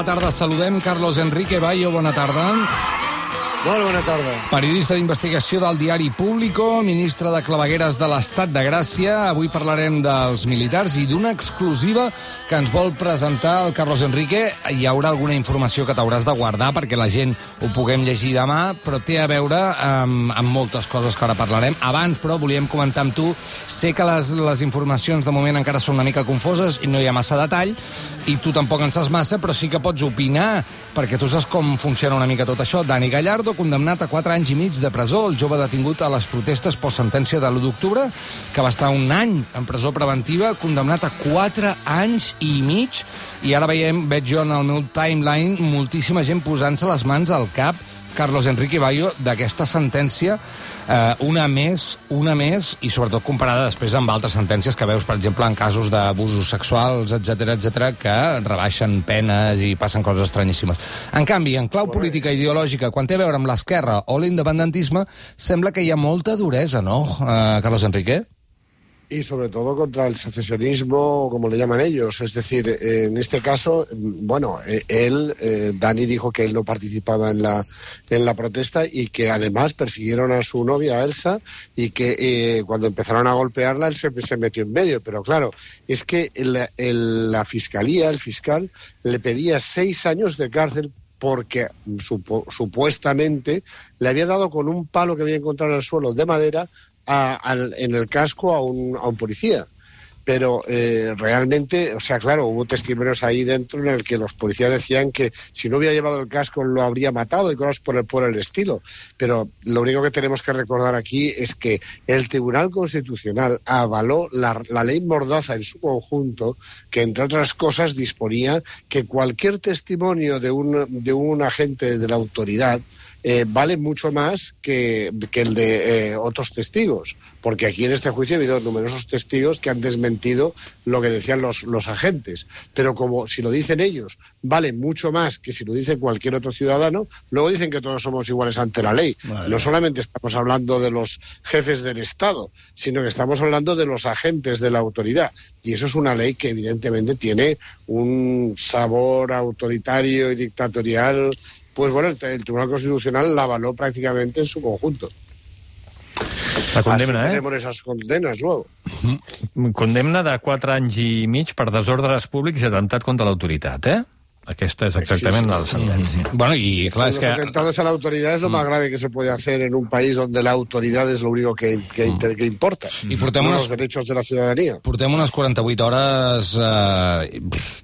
la tarda saludem Carlos Enrique Bayo, bona tarda. Molt bona tarda. Periodista d'investigació del diari Público, ministre de Clavegueres de l'Estat de Gràcia. Avui parlarem dels militars i d'una exclusiva que ens vol presentar el Carlos Enrique. Hi haurà alguna informació que t'hauràs de guardar perquè la gent ho puguem llegir demà, però té a veure amb, amb moltes coses que ara parlarem. Abans, però, volíem comentar amb tu. Sé que les, les informacions de moment encara són una mica confoses i no hi ha massa detall, i tu tampoc en saps massa, però sí que pots opinar, perquè tu saps com funciona una mica tot això. Dani Gallardo, condemnat a 4 anys i mig de presó. El jove detingut a les protestes post-sentència de l'1 d'octubre, que va estar un any en presó preventiva, condemnat a 4 anys i mig. I ara veiem, veig jo en el meu timeline, moltíssima gent posant-se les mans al cap Carlos Enrique Bayo d'aquesta sentència, eh, una més, una més, i sobretot comparada després amb altres sentències que veus, per exemple, en casos d'abusos sexuals, etc etc que rebaixen penes i passen coses estranyíssimes. En canvi, en clau política i ideològica, quan té a veure amb l'esquerra o l'independentisme, sembla que hi ha molta duresa, no, eh, Carlos Enrique? Y sobre todo contra el secesionismo, como le llaman ellos. Es decir, eh, en este caso, bueno, eh, él, eh, Dani dijo que él no participaba en la, en la protesta y que además persiguieron a su novia, Elsa, y que cuando empezaron a golpearla, él se, metió en medio. Pero claro, es que la fiscalía, el fiscal, le pedía seis años de cárcel porque supuestamente le había dado con un palo que había encontrado en el suelo de madera a, en el casco a un, a un policía. Pero eh, realmente, o sea, claro, hubo testimonios ahí dentro en el que los policías decían que si no hubiera llevado el casco lo habría matado y cosas por el, por el estilo. Pero lo único que tenemos que recordar aquí es que el Tribunal Constitucional avaló la, la ley Mordaza en su conjunto, que entre otras cosas disponía que cualquier testimonio de un, de un agente de la autoridad eh, vale mucho más que, que el de eh, otros testigos, porque aquí en este juicio ha habido numerosos testigos que han desmentido lo que decían los, los agentes. Pero como si lo dicen ellos, vale mucho más que si lo dice cualquier otro ciudadano, luego dicen que todos somos iguales ante la ley. Vale. No solamente estamos hablando de los jefes del Estado, sino que estamos hablando de los agentes de la autoridad. Y eso es una ley que evidentemente tiene un sabor autoritario y dictatorial pues bueno, el, el, Tribunal Constitucional la avaló prácticamente en su conjunto. La condemna, Así eh? tenemos esas condenas luego. Condemna de 4 anys i mig per desordres públics i atemptat contra l'autoritat, eh? Aquesta és exactament sí, sí, la sentència. Mm -hmm. Bueno, y claro, es Los que... atentados a la autoridad es lo más grave que se puede hacer en un país donde la autoridad es lo único que, que, mm. que importa. I portem no unes... los derechos de la ciudadanía. Portem unes 48 hores, eh,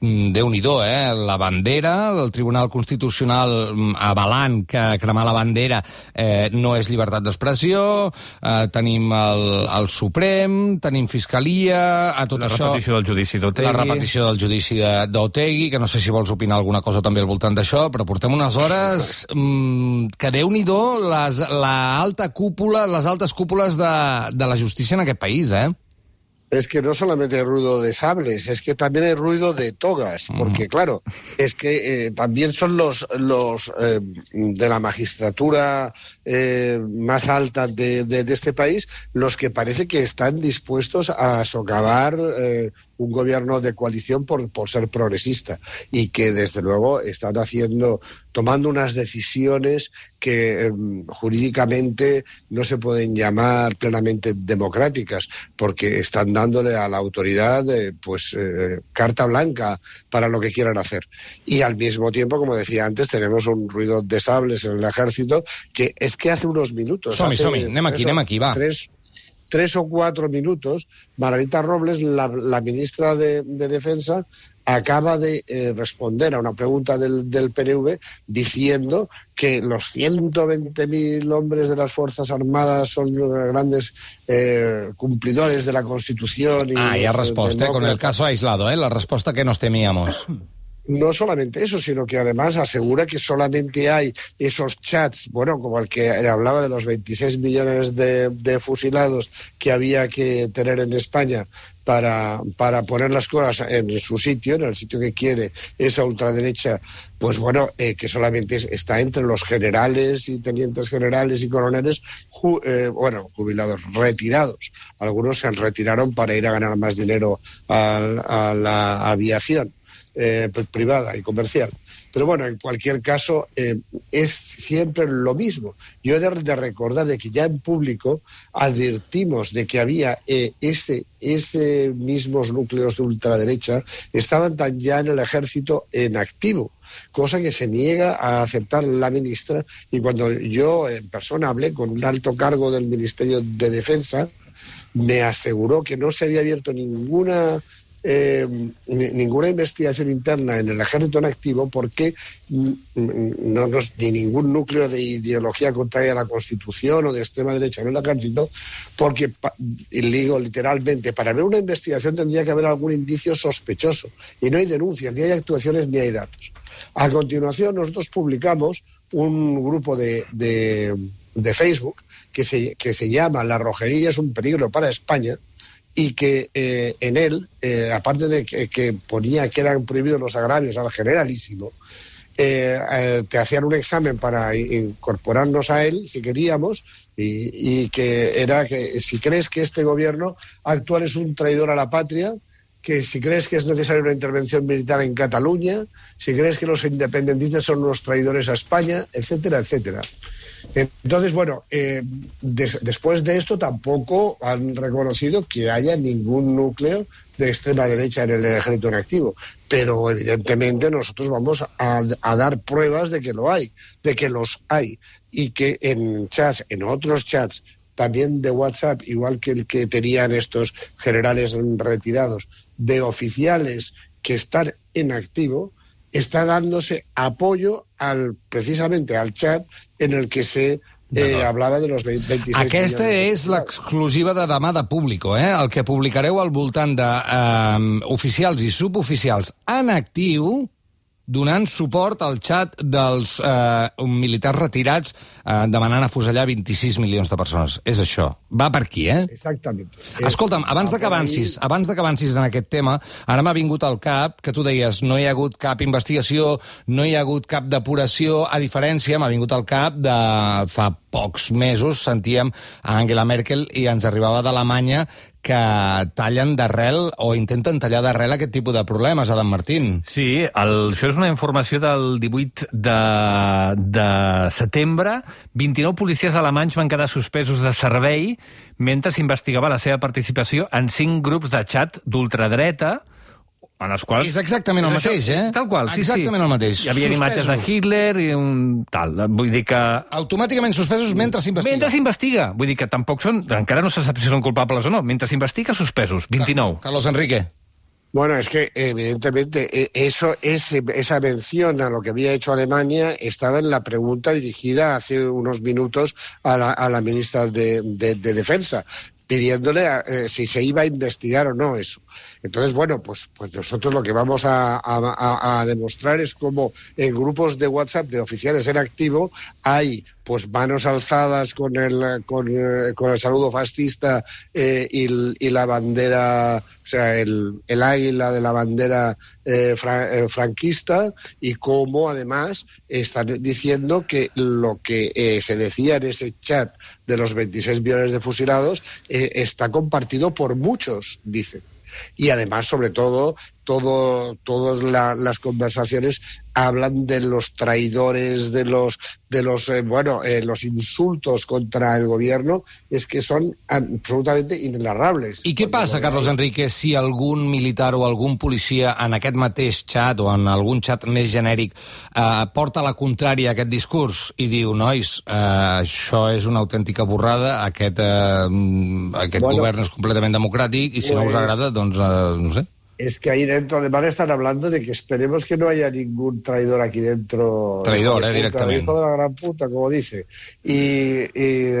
déu-n'hi-do, eh? La bandera, el Tribunal Constitucional avalant que cremar la bandera eh, no és llibertat d'expressió, eh, tenim el, el Suprem, tenim Fiscalia, a tot la això... La repetició del judici d'Otegui. La repetició del judici d'Otegui, que no sé si vols opinar alguna cosa també al voltant d'això, però portem unes hores mmm, que déu-n'hi-do la alta cúpula, les altes cúpules de, de la justícia en aquest país, eh? es que no solamente hay ruido de sables, es que también hay ruido de togas, porque mm. claro, es que eh, también son los, los eh, de la magistratura eh, más alta de, de, de, este país los que parece que están dispuestos a socavar eh, un gobierno de coalición por, por ser progresista y que desde luego están haciendo, tomando unas decisiones que eh, jurídicamente no se pueden llamar plenamente democráticas porque están dándole a la autoridad eh, pues eh, carta blanca para lo que quieran hacer. Y al mismo tiempo como decía antes tenemos un ruido de sables en el ejército que es que hace unos minutos som-hi, hace som-hi, anem aquí, anem aquí, va. tres, tres o cuatro minutos, Margarita Robles, la, la ministra de, de, Defensa, acaba de eh, responder a una pregunta del, del, PNV diciendo que los 120.000 hombres de las Fuerzas Armadas son grandes eh, cumplidores de la Constitución. Y ah, ya respuesta, eh, con el caso aislado, ¿eh? la respuesta que nos temíamos. no solamente eso, sino que además asegura que solamente hay esos chats, bueno, como el que hablaba de los 26 millones de, fusilados que había que tener en España para, para, poner las cosas en su sitio, en el sitio que quiere esa ultraderecha, pues bueno, eh, que solamente está entre los generales y tenientes generales y coroneles, ju, eh, bueno, jubilados, retirados. Algunos se retiraron para ir a ganar más dinero a la aviación. Eh, privada y comercial. Pero bueno, en cualquier caso, eh, es siempre lo mismo. Yo he de, recordar de que ya en público advertimos de que había eh, ese, ese mismos núcleos de ultraderecha, estaban tan ya en el ejército en activo cosa que se niega a aceptar la ministra. Y cuando yo en persona hablé con un alto cargo del Ministerio de Defensa, me aseguró que no se había abierto ninguna eh, ninguna investigación interna en el ejército en activo porque no, ni ningún núcleo de ideología contraria a la Constitución o de extrema derecha en el ejército, porque, digo literalmente, para ver una investigación tendría que haber algún indicio sospechoso y no hay denuncias, ni hay actuaciones, ni hay datos. A continuación, nosotros publicamos un grupo de, de, Facebook que se, que se llama La rojería es un peligro para España, y que eh, en él, eh, aparte de que, ponía que eran prohibidos los agravios al generalísimo, eh, te hacían un examen para incorporarnos a él, si queríamos, y, y, que era que si crees que este gobierno actual es un traidor a la patria, que si crees que es necesaria una intervención militar en Cataluña, si crees que los independentistas son unos traidores a España, etcétera, etcétera. Entonces, bueno, eh, después de esto tampoco han reconocido que haya ningún núcleo de extrema derecha en el ejército en activo, pero evidentemente nosotros vamos a, a dar pruebas de que lo hay, de que los hay, y que en chats, en otros chats también de WhatsApp, igual que el que tenían estos generales retirados, de oficiales que están en activo, está dándose apoyo al precisamente al chat en el que se eh, hablava de los 26 Aquesta és l'exclusiva de demà de Público, eh? el que publicareu al voltant d'oficials de, eh, oficials i suboficials en actiu donant suport al xat dels eh, militars retirats eh, demanant afusellar 26 milions de persones. És això. Va per aquí, eh? Exactament. Escolta'm, abans de que avancis, abans de que avancis en aquest tema, ara m'ha vingut al cap que tu deies no hi ha hagut cap investigació, no hi ha hagut cap depuració, a diferència, m'ha vingut al cap de fa pocs mesos sentíem a Angela Merkel i ens arribava d'Alemanya que tallen d'arrel o intenten tallar d'arrel aquest tipus de problemes, Adam Martín. Sí, el, això és una informació del 18 de, de setembre. 29 policies alemanys van quedar suspesos de servei mentre s'investigava la seva participació en cinc grups de xat d'ultradreta, en els quals... És exactament el mateix, això, eh? Tal qual, sí, exactament sí. el mateix. Hi havia suspesos. imatges de Hitler i un tal. Vull dir que... Automàticament suspesos mentre s'investiga. Mentre s'investiga. Vull dir que tampoc són... Encara no se sap si són culpables o no. Mentre s'investiga, suspesos. 29. Carlos Enrique. Bueno, es que evidentemente e, eso, ese, esa mención a lo que había hecho Alemania estaba en la pregunta dirigida hace unos minutos a la, a la ministra de, de, de Defensa pidiéndole a, eh, si se iba a investigar o no eso. Entonces, bueno, pues, pues nosotros lo que vamos a, demostrar es cómo en grupos de WhatsApp de oficiales en activo hay pues manos alzadas con el, con, eh, el saludo fascista eh, y, la bandera, o sea, el, el águila de la bandera eh, eh, franquista y cómo además están diciendo que lo que se decía en ese chat de los 26 millones de fusilados está compartido por muchos, dicen y además, sobre todo, todo, todas la, las conversaciones hablan de los traidores, de los, de los eh, bueno, eh, los insultos contra el gobierno, es que son absolutamente inenarrables. I què passa, Carlos Enrique, si algun militar o algun policia en aquest mateix xat o en algun xat més genèric eh, porta la contrària a aquest discurs i diu, nois, eh, això és una autèntica borrada, aquest, eh, aquest bueno, govern és completament democràtic i si pues, no us agrada, doncs, eh, no sé es que ahí dentro además están hablando de que esperemos que no haya ningún traidor aquí dentro. Traidor, eh, directamente. Hijo de la gran puta, como dice. Y, y,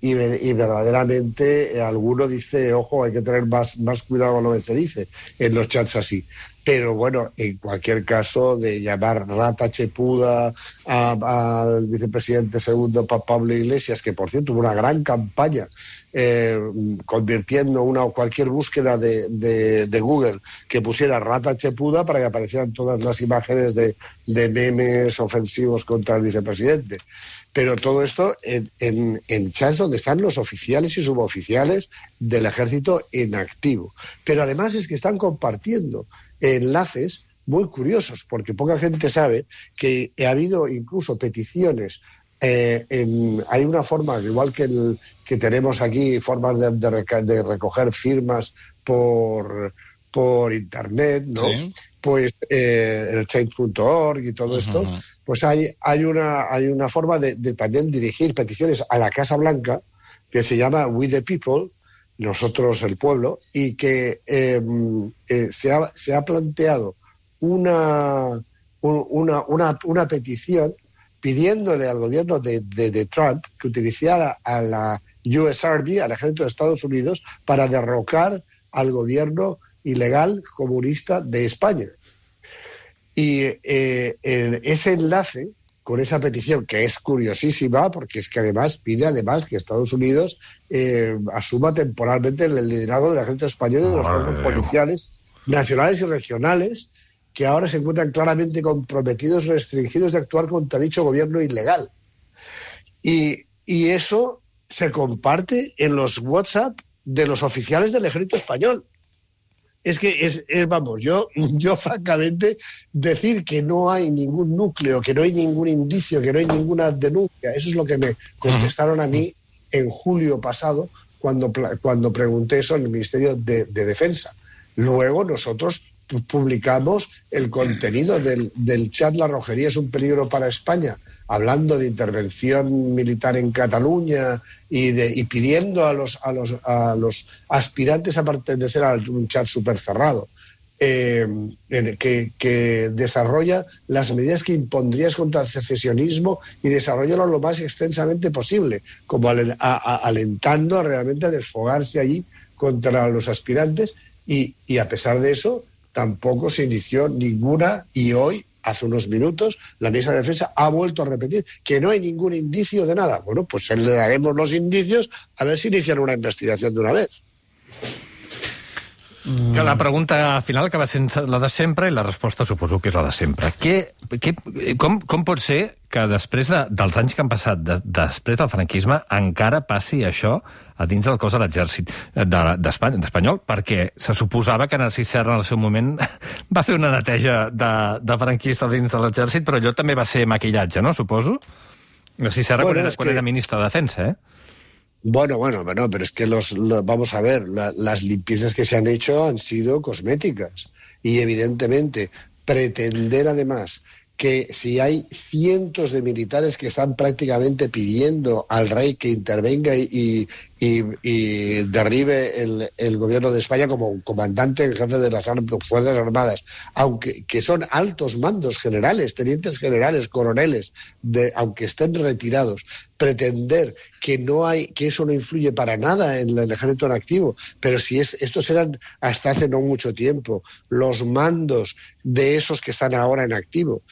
y, y verdaderamente alguno dice, ojo, hay que tener más, más cuidado con lo que se dice en los chats así. Pero bueno, en cualquier caso, de llamar rata chepuda al vicepresidente segundo Pablo Iglesias, que por cierto hubo una gran campaña eh, convirtiendo una o cualquier búsqueda de, de, Google que pusiera rata chepuda para que aparecieran todas las imágenes de, memes ofensivos contra el vicepresidente. Pero todo esto en, en, donde están los oficiales y suboficiales del ejército en activo. Pero además es que están compartiendo enlaces muy curiosos, porque poca gente sabe que ha habido incluso peticiones. Eh, en, hay una forma, igual que, el, que tenemos aquí, formas de, de, de recoger firmas por, por internet, ¿no? Sí. Pues eh, el change.org y todo uh -huh. esto, pues hay, hay, una, hay una forma de, de, también dirigir peticiones a la Casa Blanca que se llama We the People, nosotros el pueblo, y que eh, eh, se, ha, se, ha, planteado una, una, una, una, petición pidiéndole al gobierno de, de, de, Trump que utilizara a la US Army, al ejército de Estados Unidos, para derrocar al gobierno ilegal comunista de España. Y eh, ese enlace con esa petición, que es curiosísima, porque es que además pide además que Estados Unidos eh, asuma temporalmente el liderazgo del ejército español y de los cuerpos policiales nacionales y regionales, que ahora se encuentran claramente comprometidos, restringidos de actuar contra dicho gobierno ilegal. Y, y eso se comparte en los WhatsApp de los oficiales del ejército español es que es, vamos, yo, yo francamente decir que no hay ningún núcleo, que no hay ningún indicio, que no hay ninguna denuncia, eso es lo que me contestaron a mí en julio pasado cuando, cuando pregunté eso en el Ministerio de Defensa. Luego nosotros publicamos el contenido del, del chat La Rojería es un peligro para España, hablando de intervención militar en Cataluña y, de, y pidiendo a los, a, los, a los aspirantes a pertenecer a un chat súper cerrado. Eh, que, que, desarrolla las medidas que impondrías contra el secesionismo y desarrollalo lo más extensamente posible, como a, a, alentando realmente a desfogarse allí contra los aspirantes y, y a pesar de eso tampoco se inició ninguna y hoy hace unos minutos, la mesa de defensa ha vuelto a repetir que no hay ningún indicio de nada. Bueno, pues le daremos los indicios a ver si inician una investigación de una vez. La pregunta final acaba sent la de sempre i la resposta suposo que és la de sempre. Què, què, que després de, dels anys que han passat, de, després del franquisme, encara passi això a dins del cos de l'exèrcit d'Espanyol? De, perquè se suposava que Narcís Serra en el seu moment va fer una neteja de, de franquista dins de l'exèrcit, però allò també va ser maquillatge, no? Suposo? Narcís Serra bueno, quan, era, quan que... era ministre de Defensa, eh? Bueno, bueno, bueno, pero es que los, los vamos a ver, la, las limpiezas que se han hecho han sido cosméticas y evidentemente pretender además que si hay cientos de militares que están prácticamente pidiendo al rey que intervenga y, y, y derribe el, el, gobierno de España como comandante jefe de las Fuerzas Armadas, aunque que son altos mandos generales, tenientes generales, coroneles, de, aunque estén retirados, pretender que no hay, que eso no influye para nada en el ejército en activo, pero si es, estos eran hasta hace no mucho tiempo los mandos de esos que están ahora en activo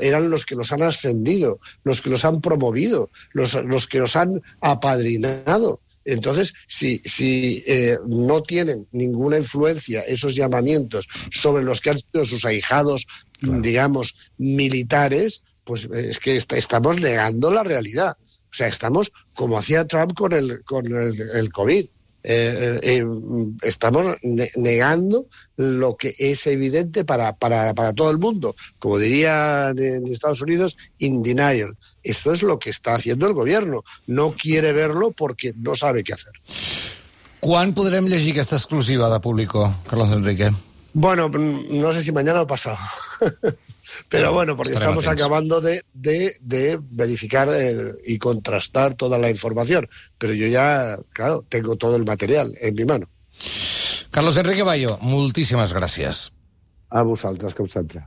eran los que los han ascendido, los que los han promovido, los, los que los han apadrinado. Entonces, si, si eh, no tienen ninguna influencia esos llamamientos sobre los que han sido sus ahijados, claro. digamos, militares, pues es que est estamos negando la realidad. O sea, estamos como hacía Trump con el, con el, el COVID. Eh, eh, estamos negando lo que es evidente para, para, para, todo el mundo. Como dirían en Estados Unidos, in denial. Eso es lo que está haciendo el gobierno. No quiere verlo porque no sabe qué hacer. Quan podrem llegir aquesta exclusiva de Público, Carlos Enrique? Bueno, no sé si mañana o pasado. Pero bueno, porque estamos acabando de, de, de verificar eh, y contrastar toda la información. Pero yo ya, claro, tengo todo el material en mi mano. Carlos Enrique Bayo, moltíssimes gràcies. A vosaltres, com sempre.